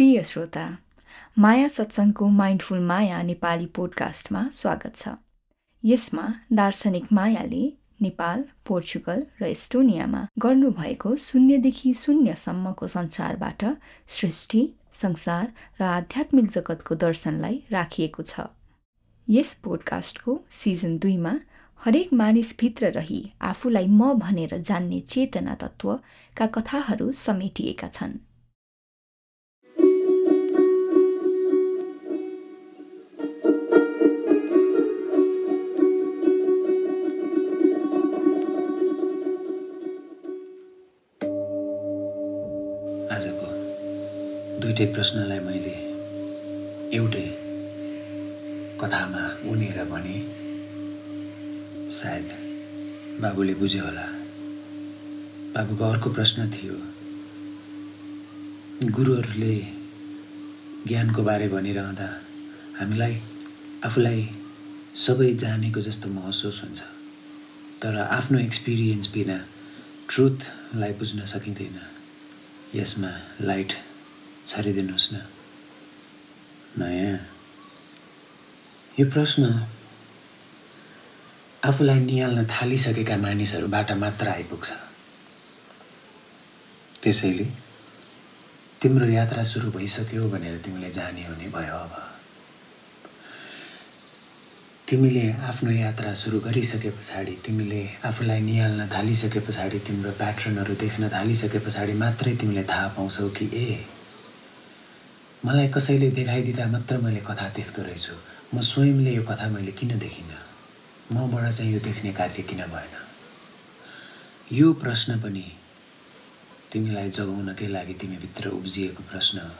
प्रिय श्रोता माया सत्सङ्गको माइन्डफुल माया नेपाली पोडकास्टमा स्वागत छ। यसमा दार्शनिक मायाले नेपाल पोर्चुगल र एस्टोनियामा गर्नुभएको शून्यदेखि शून्यसम्मको संसारबाट सृष्टि संसार र आध्यात्मिक जगतको दर्शनलाई राखिएको छ। यस पोडकास्टको सिजन दुईमा हरेक मानिसभित्र रही आफूलाई म भनेर जान्ने चेतना तत्त्वका कथाहरू समेटिएका छन्। दुइटै प्रश्नलाई मैले एउटै कथामा उनेर भने सायद बाबुले बुझ्यो होला। बाबुको अर्को प्रश्न थियो गुरुहरूले ज्ञानको बारे भनिरहँदा हामीलाई आफूलाई सबै जानेको जस्तो महसुस हुन्छ तर आफ्नो एक्सपिरियन्स बिना ट्रुथलाई बुझ्न सकिँदैन। यसमा लाइट छरिदिनुहोस् न। नयाँ। यो प्रश्न आफूलाई निहाल्न थालिसकेका मानिसहरूबाट मात्र आइपुग्छ। त्यसैले तिम्रो यात्रा सुरु भइसक्यो भनेर तिमीले जाने हुने भयो अब। तिमीले आफ्नो यात्रा सुरु गरिसके पछाडि तिमीले आफूलाई निहाल्न थालिसके पछाडि तिम्रो प्याटर्नहरू देख्न थालिसके पछाडि मात्रै तिमीले थाहा पाउँछौ कि ए मलाई कसैले देखाइदिँदा मात्र मैले कथा देख्दो रहेछु। म स्वयंले यो कथा मैले किन देखिनँ? मबाट चाहिँ यो देख्ने कार्य किन भएन? यो प्रश्न पनि तिमीलाई जगाउनकै लागि तिमीभित्र उब्जिएको प्रश्न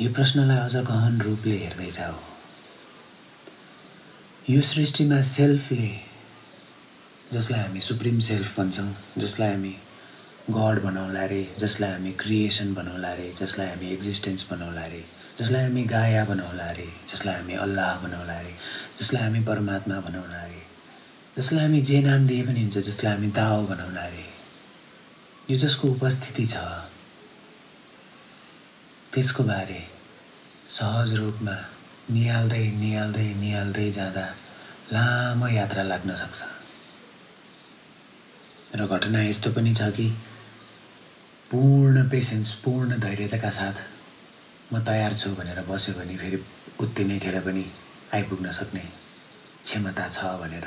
यो प्रश्नलाई अझ गहन रूपले हेर्दै जाऊ। यो सृष्टिमा सेल्फले जसलाई हामी सुप्रिम सेल्फ भन्छौँ जसलाई हामी गड बनाउला रे जसलाई हामी क्रिएसन बनाउला रे जसलाई हामी एक्जिस्टेन्स बनाउला रे जसलाई हामी गाया बनाउला रे जसलाई हामी अल्लाह बनाउला रे जसलाई हामी परमात्मा बनाउला रे जसलाई हामी जे नाम दिए पनि हुन्छ जसलाई हामी दाओ बनाउला रे। यो जसको उपस्थिति छ त्यसको बारे सहज रूपमा निहाल्दै निहाल्दै निहाल्दै जाँदा लामो यात्रा लाग्न सक्छ। र घटना यस्तो पनि छ कि पूर्ण पेसेन्स पूर्ण धैर्यताका साथ म तयार छु भनेर बस्यो भने फेरि उत्तिनै पनि आइपुग्न सक्ने क्षमता छ भनेर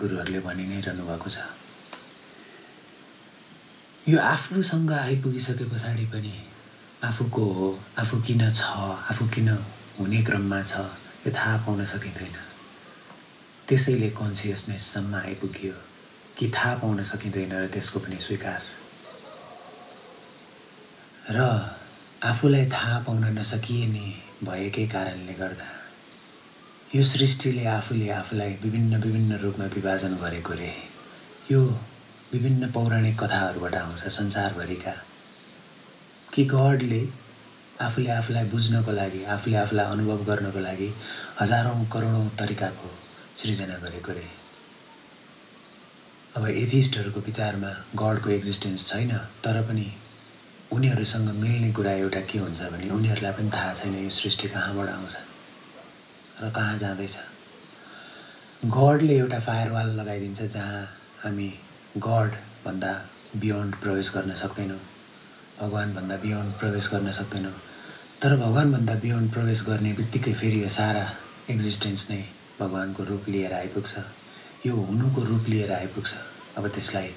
गुरुहरूले भनि नै रहनु भएको छ। यो आफूसँग आइपुगिसके पछाडि पनि आफूको हो आफू किन छ आफू किन हुने क्रममा छ यो थाहा पाउन सकिँदैन। त्यसैले कन्सियसनेससम्म आइपुग्यो कि थाहा पाउन सकिँदैन र त्यसको पनि स्वीकार। र आफूलाई थाहा पाउन नसकिने भएकै कारणले गर्दा यो सृष्टिले आफूले आफूलाई विभिन्न विभिन्न रूपमा विभाजन गरेको रे। यो विभिन्न पौराणिक कथाहरूबाट आउँछ संसारभरिका। कि गडले आफूले आफूलाई बुझ्नको लागि आफूले आफूलाई अनुभव गर्नको लागि हजारौँ करोडौँ तरिकाको सृजना गरेको रे। अब एथिस्टहरूको विचारमा गडको एक्जिस्टेन्स छैन तर पनि उनीहरूसँग मिल्ने कुरा एउटा के हुन्छ भने उनीहरूलाई पनि थाहा छैन यो सृष्टि कहाँबाट आउँछ र कहाँ जाँदैछ। गडले एउटा फायरवाल लगाइदिन्छ जहाँ हामी गडभन्दा बियोन्ड प्रवेश गर्न सक्दैनौँ भगवान्भन्दा बियोन्ड प्रवेश गर्न सक्दैनौँ। तर भगवान्भन्दा बियोन्ड प्रवेश गर्ने बित्तिकै फेरि यो सारा एक्जिस्टेन्स नै भगवान्को रूप लिएर आइपुग्छ। यो हुनुको रूप लिएर आइपुग्छ। अब त्यसलाई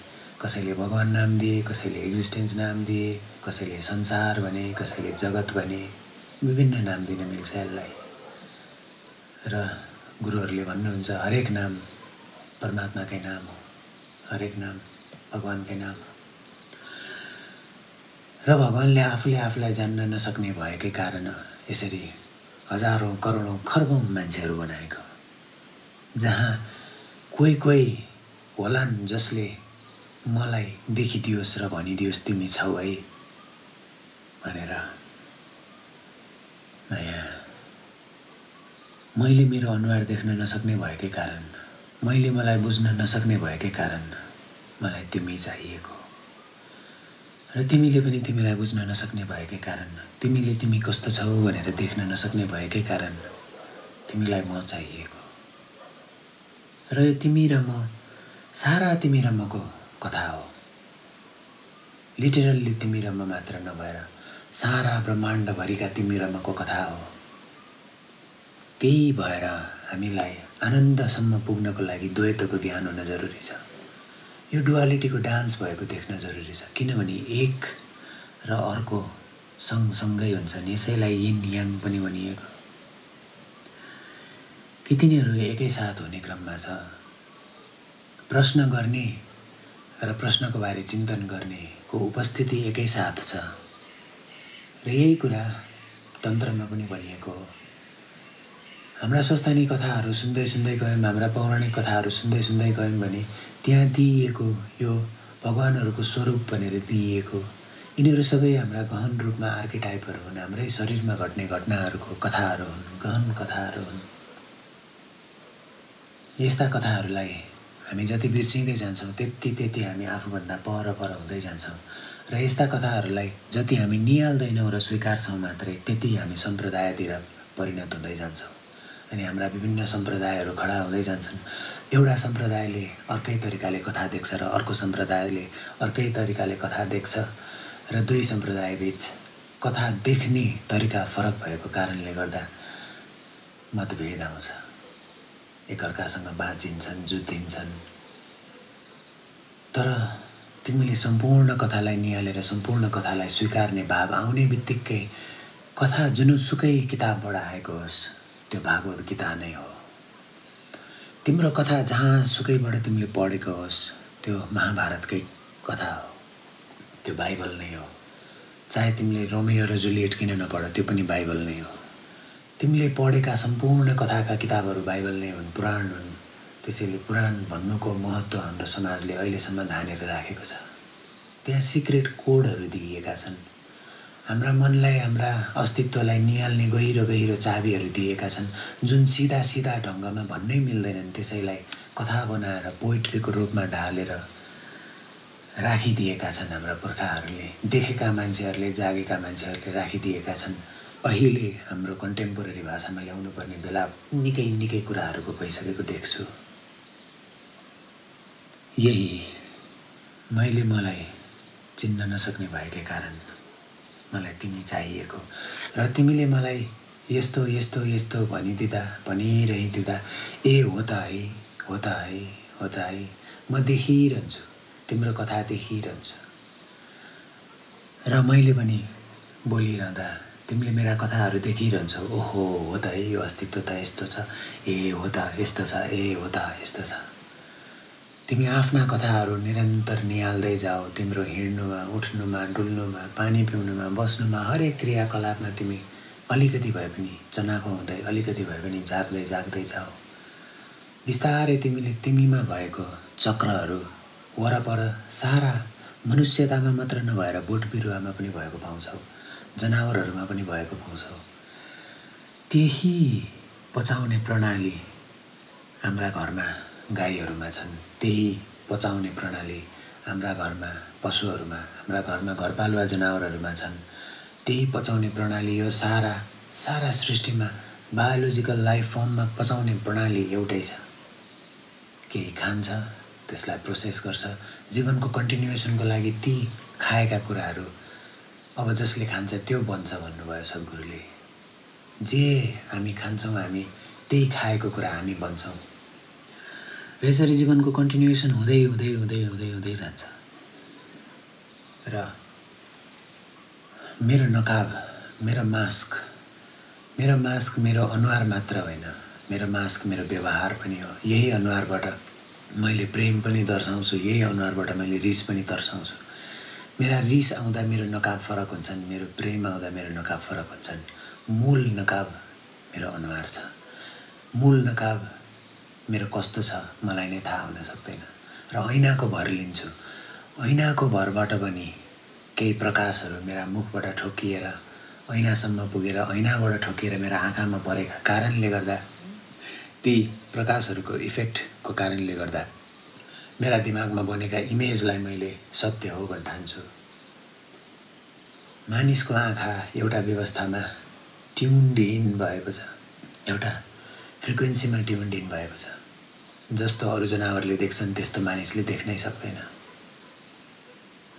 कसैले भगवान् नाम दिए कसैले एक्जिस्टेन्स नाम दिए कसैले संसार भने कसैले जगत भने विभिन्न नाम दिन मिल्छ यसलाई। र गुरुहरूले भन्नुहुन्छ हरेक नाम परमात्माकै नाम हो। हरेक नाम भगवान्कै नाम हो। र भगवान्ले आफूले आफूलाई जान्न नसक्ने भएकै कारण यसरी हजारौँ करोडौँ खर्बौँ मान्छेहरू बनाएको जहाँ कोही कोही होलान् जसले मलाई देखिदियोस् र भनिदियोस् तिमी छौ है भनेर नयाँ। मैले मेरो अनुहार देख्न नसक्ने भएकै कारण मैले मलाई बुझ्न नसक्ने भएकै कारण मलाई तिमी चाहिएको। र तिमीले पनि तिमीलाई बुझ्न नसक्ने भएकै कारण तिमीले तिमी कस्तो छौ भनेर देख्न नसक्ने भएकै कारण तिमीलाई म चाहिएको। र यो तिमी र म सारा तिमी र मको कथा हो। लिटरल्ली तिमी र म मात्र नभएर सारा ब्रह्माण्डभरिका तिमी र मको कथा हो। त्यही भएर हामीलाई आनन्दसम्म पुग्नको लागि द्वैतको ज्ञान हुन जरुरी छ। यो डुवालिटीको डान्स भएको देख्न जरुरी छ। किनभने एक र अर्को सँगसँगै हुन्छन् यसैलाई यिन याङ पनि भनिएको। कि तिनीहरू एकैसाथ हुने क्रममा छ। प्रश्न गर्ने र प्रश्नको बारे चिन्तन गर्नेको उपस्थिति एकैसाथ छ। र यही कुरा तन्त्रमा पनि भनिएको हो। हाम्रा स्वस्थानी कथाहरू सुन्दै सुन्दै गयौँ हाम्रा पौराणिक कथाहरू सुन्दै सुन्दै गयौँ भने त्यहाँ दिइएको यो भगवान्हरूको स्वरूप भनेर दिइएको यिनीहरू सबै हाम्रा गहन रूपमा आर्किटाइपहरू हुन् हाम्रै शरीरमा घट्ने घटनाहरूको कथाहरू हुन् गहन कथाहरू हुन्। यस्ता कथाहरूलाई हामी जति बिर्सिँदै जान्छौँ त्यति त्यति हामी आफूभन्दा पर पर हुँदै जान्छौँ। र यस्ता कथाहरूलाई जति हामी निहाल्दैनौँ र स्वीकार्छौँ मात्रै त्यति हामी सम्प्रदायतिर परिणत हुँदै जान्छौँ। अनि हाम्रा विभिन्न सम्प्रदायहरू खडा हुँदै जान्छन्। एउटा सम्प्रदायले अर्कै तरिकाले कथा देख्छ र अर्को सम्प्रदायले अर्कै तरिकाले कथा देख्छ। र दुई सम्प्रदायबिच कथा देख्ने तरिका फरक भएको कारणले गर्दा मतभेद आउँछ। एकअर्कासँग बाँचिन्छन् जुझिन्छन् तर तिमीले सम्पूर्ण कथालाई निहालेर सम्पूर्ण कथालाई स्वीकार्ने भाव आउने बित्तिकै कथा जुनसुकै किताबबाट आएको होस् त्यो भागवत गीता नै हो। तिम्रो कथा जहाँसुकैबाट तिमीले पढेको होस् त्यो महाभारतकै कथा हो। त्यो बाइबल नै हो। चाहे तिमीले रोमियो र जुलिएट किन नपढ त्यो पनि बाइबल नै हो। तिमीले पढेका सम्पूर्ण कथाका किताबहरू बाइबल नै हुन् पुराण हुन्। त्यसैले पुराण भन्नुको महत्त्व हाम्रो समाजले अहिलेसम्म धानेर राखेको छ। त्यहाँ सिक्रेट कोडहरू दिइएका छन्। हाम्रा मनलाई हाम्रा अस्तित्वलाई निहाल्ने गहिरो गहिरो चाबीहरू दिएका छन् जुन सिधा सिधा ढङ्गमा भन्नै मिल्दैनन्। त्यसैलाई कथा बनाएर पोइट्रीको रूपमा ढालेर राखिदिएका छन् हाम्रा पुर्खाहरूले। देखेका मान्छेहरूले जागेका मान्छेहरूले राखिदिएका छन्। अहिले हाम्रो कन्टेम्पोरेरी भाषामा ल्याउनु पर्ने बेला निकै निकै कुराहरूको भइसकेको देख्छु। यही मैले मलाई चिन्न नसक्ने भएकै कारण मलाई तिमी चाहिएको र तिमीले मलाई यस्तो यस्तो यस्तो भनिदिँदा भनिरहिदिँदा ए हो त है हो त है हो त है म देखिरहन्छु तिम्रो कथा देखिरहन्छु। र मैले पनि बोलिरहँदा तिमीले मेरा कथाहरू देखिरहन्छौ। ओहो हो त है यो अस्तित्व त यस्तो छ। ए हो त यस्तो छ। ए हो त यस्तो छ। तिमी आफ्ना कथाहरू निरन्तर निहाल्दै जाऊ। तिम्रो हिँड्नुमा उठ्नुमा डुल्नुमा पानी पिउनुमा बस्नुमा हरेक क्रियाकलापमा तिमी अलिकति भए पनि चनाखो हुँदै अलिकति भए पनि जाग्दै जाग्दै जाऊ। बिस्तारै तिमीले तिमीमा भएको चक्रहरू वरपर सारा मनुष्यतामा मात्र नभएर बोट बिरुवामा पनि भएको पाउँछौ। जनावरहरूमा पनि भएको पाउँछौ। त्यही पचाउने प्रणाली हाम्रा घरमा गाईहरूमा छन्। त्यही पचाउने प्रणाली हाम्रा घरमा पशुहरूमा हाम्रा घरमा घरपालुवा जनावरहरूमा छन्। त्यही पचाउने प्रणाली यो सारा सारा सृष्टिमा बायोलोजिकल लाइफ फर्ममा पचाउने प्रणाली एउटै छ। केही खान्छ त्यसलाई प्रोसेस गर्छ। जीवनको कन्टिन्युएसनको लागि ती खाएका कुराहरू अब जसले खान्छ त्यो बन्छ भन्नुभयो सद्गुरुले जे हामी खान्छौँ हामी त्यही खाएको कुरा हामी बन्छौँ र यसरी जीवनको कन्टिन्युएसन हुँदै हुँदै हुँदै हुँदै हुँदै जान्छ। र मेरो नकाब मेरो मास्क मेरो मास्क मेरो अनुहार मात्र होइन मेरो मास्क मेरो व्यवहार पनि हो। यही अनुहारबाट मैले प्रेम पनि दर्शाउँछु यही अनुहारबाट मैले रिस पनि दर्शाउँछु। मेरा रिस आउँदा मेरो नकाब फरक हुन्छन् मेरो प्रेम आउँदा मेरो नकाब फरक हुन्छन्। मूल नकाब मेरो अनुहार छ। मूल नकाब मेरो कस्तो छ मलाई नै थाहा हुन सक्दैन। र ऐनाको भर लिन्छु। ऐनाको भरबाट पनि केही प्रकाशहरू मेरा मुखबाट ठोकिएर ऐनासम्म पुगेर ऐनाबाट ठोकिएर मेरा आँखामा परेका कारणले गर्दा ती प्रकाशहरूको इफेक्टको कारणले गर्दा मेरा दिमागमा बनेका इमेजलाई मैले सत्य हो भन्न ठान्छु। मानिसको आँखा एउटा व्यवस्थामा ट्युन्ड इन भएको छ। एउटा फ्रिक्वेन्सीमा ट्युन्ड इन भएको छ। जस्तो अरू जनावरले देख्छन् त्यस्तो मानिसले देख्नै सक्दैन।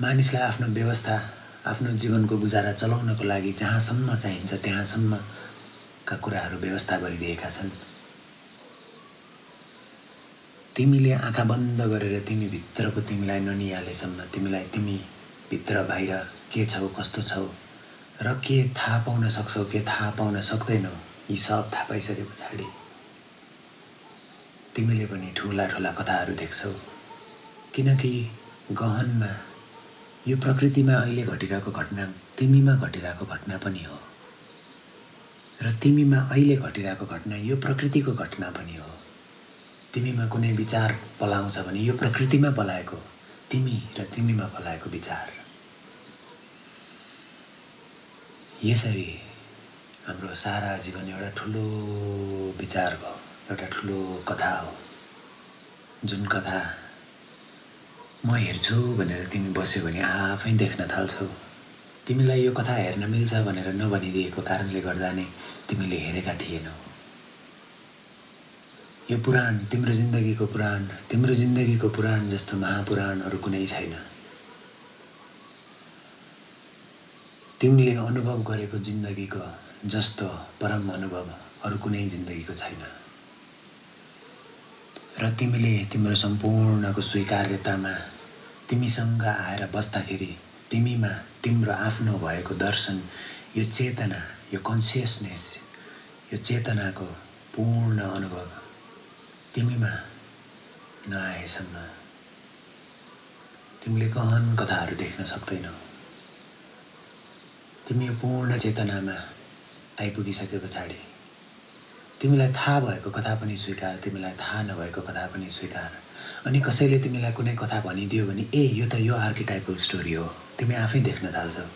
मानिसलाई आफ्नो व्यवस्था आफ्नो जीवनको गुजारा चलाउनको लागि जहाँसम्म चाहिन्छ त्यहाँसम्मका कुराहरू व्यवस्था गरिदिएका छन्। तिमीले आँखा बन्द गरेर तिमी भित्रको तिमीलाई ननिहालेसम्म तिमीलाई तिमी भित्र बाहिर के छौ कस्तो छौ र के थाहा पाउन सक्छौ के थाहा पाउन सक्दैनौ यी सब थाहा पाइसके पछाडि तिमीले पनि ठुला ठुला कथाहरू देख्छौ। किनकि गहनमा यो प्रकृतिमा अहिले घटिरहेको घटना तिमीमा घटिरहेको घटना पनि हो। र तिमीमा अहिले घटिरहेको घटना यो प्रकृतिको घटना पनि हो। तिमीमा कुनै विचार पलाउँछ भने यो प्रकृतिमा पलाएको तिमी र तिमीमा पलाएको विचार। यसरी हाम्रो सारा जीवन एउटा ठुलो विचार भयो एउटा ठुलो कथा हो। जुन कथा म हेर्छु भनेर तिमी बस्यो भने आफै देख्न थाल्छौ। तिमीलाई यो कथा हेर्न मिल्छ भनेर नभनिदिएको कारणले गर्दा नै तिमीले हेरेका थिएनौ। यो पुराण तिम्रो जिन्दगीको पुराण तिम्रो जिन्दगीको पुराण जस्तो महापुराण अरू कुनै छैन। तिमीले अनुभव गरेको जिन्दगीको जस्तो परम अनुभव अरू कुनै जिन्दगीको छैन। र तिमीले तिम्रो सम्पूर्णको स्वीकार्यतामा तिमीसँग आएर बस्दाखेरि तिमीमा तिम्रो आफ्नो भएको दर्शन यो चेतना यो कन्सियसनेस यो चेतनाको पूर्ण अनुभव तिमीमा नआएसम्म तिमीले गहन कथाहरू देख्न सक्दैनौ। तिमी यो पूर्ण चेतनामा आइपुगिसके पछाडि तिमीलाई थाहा भएको कथा पनि स्वीकार तिमीलाई थाहा नभएको कथा पनि स्वीकार। अनि कसैले तिमीलाई कुनै कथा भनिदियो भने ए यो त यो आर्किटाइपल स्टोरी हो। तिमी आफै देख्न थाल्छौ।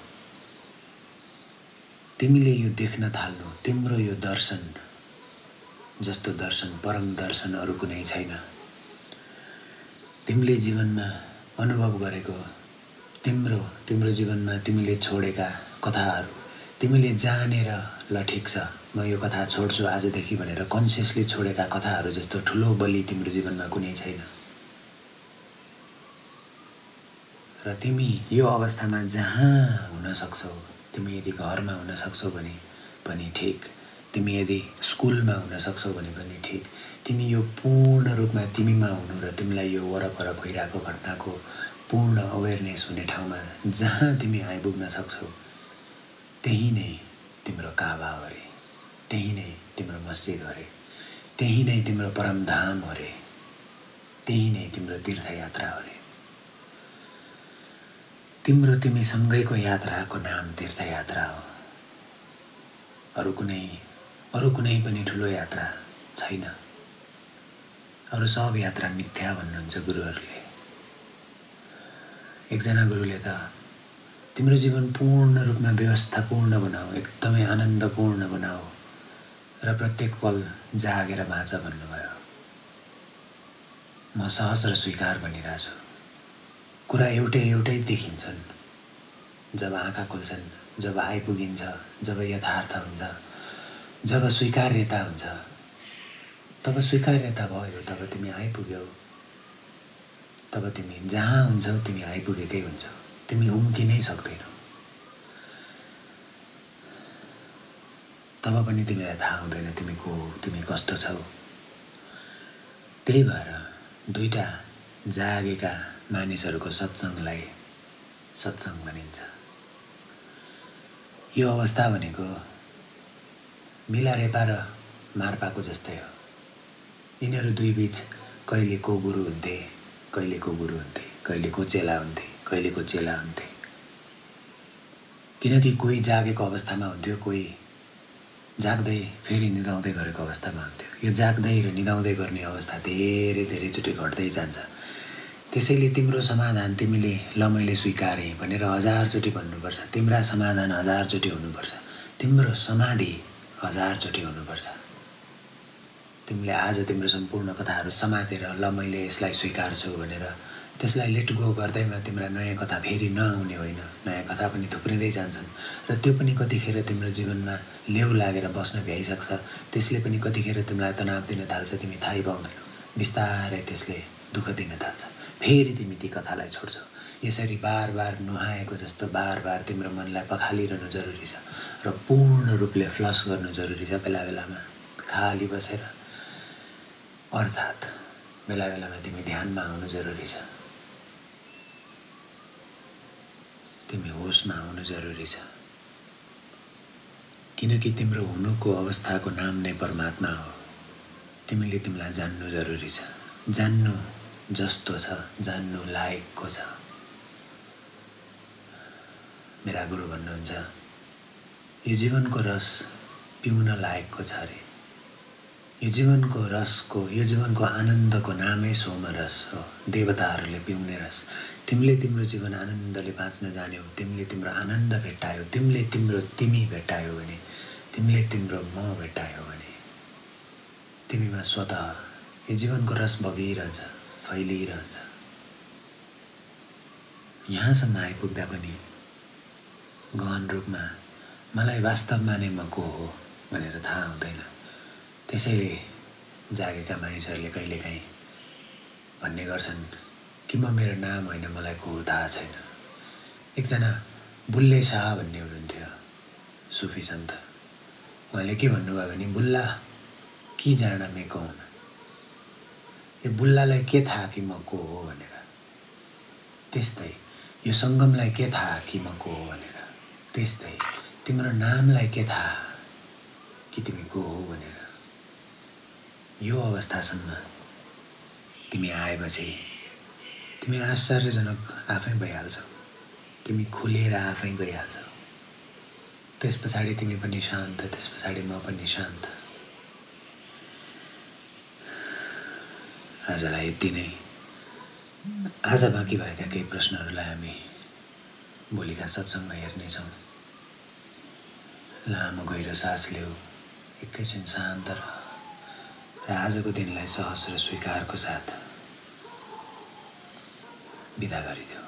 तिमीले यो देख्न थाल्नु तिम्रो यो दर्शन जस्तो दर्शन परम दर्शन अरू कुनै छैन। तिमीले जीवनमा अनुभव गरेको तिम्रो तिम्रो जीवनमा तिमीले छोडेका कथाहरू तिमीले जानेर ल ठिक छ म यो कथा छोड्छु आजदेखि भनेर कन्सियसली छोडेका कथाहरू जस्तो ठुलो बलि तिम्रो जीवनमा कुनै छैन। र तिमी यो अवस्थामा जहाँ हुन सक्छौ तिमी यदि घरमा हुन सक्छौ भने पनि ठिक। तिमी यदि स्कुलमा हुन सक्छौ भने पनि ठिक। तिमी यो पूर्ण रूपमा तिमीमा हुनु र तिमीलाई यो वरपर भइरहेको घटनाको पूर्ण अवेरनेस हुने ठाउँमा जहाँ तिमी आइपुग्न सक्छौ त्यही नै तिम्रो काबा अरे त्यही नै तिम्रो मस्जिद अरे त्यही नै तिम्रो परमधाम अरे त्यही नै तिम्रो तीर्थयात्रा अरे तिम्रो तिमीसँगैको यात्राको नाम तीर्थयात्रा हो। अरू कुनै अरू कुनै पनि ठुलो यात्रा छैन। अरू सब यात्रा मिथ्या भन्नुहुन्छ गुरुहरूले। एकजना गुरुले त तिम्रो जीवन पूर्ण रूपमा व्यवस्थापूर्ण बनाऊ एकदमै आनन्दपूर्ण बनाऊ र प्रत्येक पल जागेर बाँच भन्नुभयो। म सहज र स्वीकार भनिरहेको छु कुरा एउटै एउटै देखिन्छन्। जब आँखा खुल्छन् जब आइपुगिन्छ जब यथार्थ हुन्छ जब स्वीकार्यता हुन्छ। तब स्वीकार्यता भयो तब तिमी आइपुग्यौ। तब तिमी जहाँ हुन्छौ तिमी आइपुगेकै हुन्छौ। तिमी उम्किनै सक्दैनौ। तब पनि तिमीलाई थाहा हुँदैन तिमी को तिमी कस्तो छौ। त्यही भएर दुईवटा जागेका मानिसहरूको सत्सङ्गलाई सत्सङ्ग भनिन्छ। यो अवस्था भनेको मिलारेपा र मार्पाको जस्तै हो। यिनीहरू दुई बिच कहिले को गुरु हुन्थे कहिले को गुरु हुन्थे कहिले को चेला हुन्थे कहिले को चेला हुन्थे। किनकि कोही जागेको अवस्थामा हुन्थ्यो कोही जाग्दै फेरि निदाउँदै गरेको अवस्थामा हुन्थ्यो। यो जाग्दै र निदाउँदै गर्ने अवस्था धेरै धेरैचोटि घट्दै जान्छ। त्यसैले तिम्रो समाधान तिमीले ल मैले स्वीकारेँ भनेर हजारचोटि भन्नुपर्छ। तिम्रा समाधान हजारचोटि हुनुपर्छ। तिम्रो समाधि हजारचोटि हुनुपर्छ। तिमीले आज तिम्रो सम्पूर्ण कथाहरू समातेर ल मैले यसलाई स्वीकार्छु भनेर त्यसलाई लेट गो गर्दैमा तिम्रा नयाँ कथा फेरि नआउने होइन। नयाँ कथा पनि थुप्रिँदै जान्छन् र त्यो पनि कतिखेर तिम्रो जीवनमा लेउ लागेर बस्न भ्याइसक्छ। त्यसले पनि कतिखेर तिमीलाई तनाव दिन थाल्छ तिमी थाहै पाउँदैनौ। बिस्तारै त्यसले दुःख दिन थाल्छ। फेरि तिमी ती कथालाई छोड्छौ। यसरी बार बार नुहाएको जस्तो बार बार तिम्रो मनलाई पखालिरहनु जरुरी छ र पूर्ण रूपले फ्लस गर्नु जरुरी छ बेला बेलामा खाली बसेर। अर्थात् बेला बेलामा तिमी ध्यानमा आउनु जरुरी छ। तिमी होसमा आउनु जरुरी छ। किनकि तिम्रो हुनुको अवस्थाको नाम नै परमात्मा हो। तिमीले तिमीलाई जान्नु जरुरी छ। जान्नु जस्तो छ जान्नु लायकको छ। मेरा गुरु भन्नुहुन्छ यो जीवनको रस पिउन लायकको छ अरे यो जीवनको रसको यो जीवनको आनन्दको नामै सोमरस हो। देवताहरूले पिउने रस। तिमीले तिम्रो जीवन आनन्दले बाँच्न जान्यौ तिमीले तिम्रो आनन्द भेट्टायौ। तिमीले तिम्रो तिमी भेट्टायौ भने तिमीले तिम्रो म भेट्टायौ भने तिमीमा स्वत यो जीवनको रस बगिरहन्छ फैलिरहन्छ। यहाँसम्म आइपुग्दा पनि गहन रूपमा। मलाई वास्तवमा नै म को हो भनेर थाहा हुँदैन। त्यसैले जागेका मानिसहरूले कहिलेकाहीँ भन्ने गर्छन् कि म मेरो नाम होइन मलाई को हो थाहा छैन। एकजना बुल्ले शाह भन्ने हुनुहुन्थ्यो सुफी सन्त। उहाँले के भन्नुभयो भने बुल्ला कि जाँडा मे कौन? यो बुल्लालाई के थाहा कि म को हो भनेर? त्यस्तै यो सङ्गमलाई के थाहा कि म को हो भनेर? त्यस्तै तिम्रो नामलाई के थाहा कि तिमी को हो भनेर यो अवस्थासम्म तिमी आएपछि तिमी आश्चर्यजनक आफै भइहाल्छौ तिमी खुलेर आफै गइहाल्छौ त्यस पछाडि तिमी पनि शान्त त्यस पछाडि म पनि शान्त आजलाई यति नै आज बाँकी भएका केही प्रश्नहरूलाई हामी भोलिका सत्सङ्गमा हेर्नेछौँ। लामो गहिरो सास लिऊ एकैछिन शान्त र आजको दिनलाई सहज र स्वीकारको साथ बिदा गरिदेऊ।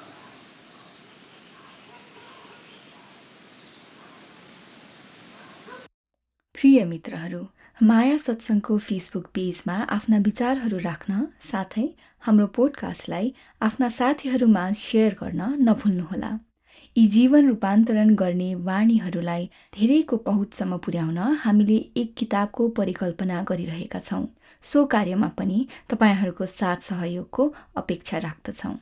प्रिय मित्रहरू माया सत्सङ्गको फेसबुक पेजमा आफ्ना विचारहरू राख्न साथै हाम्रो पोडकास्टलाई आफ्ना साथीहरूमा सेयर गर्न नभुल्नुहोला। यी जीवन रूपान्तरण गर्ने वाणीहरूलाई धेरैको पहुँचसम्म पुर्याउन हामीले एक किताबको परिकल्पना गरिरहेका छौँ। सो कार्यमा पनि तपाईँहरूको साथ सहयोगको अपेक्षा राख्दछौँ।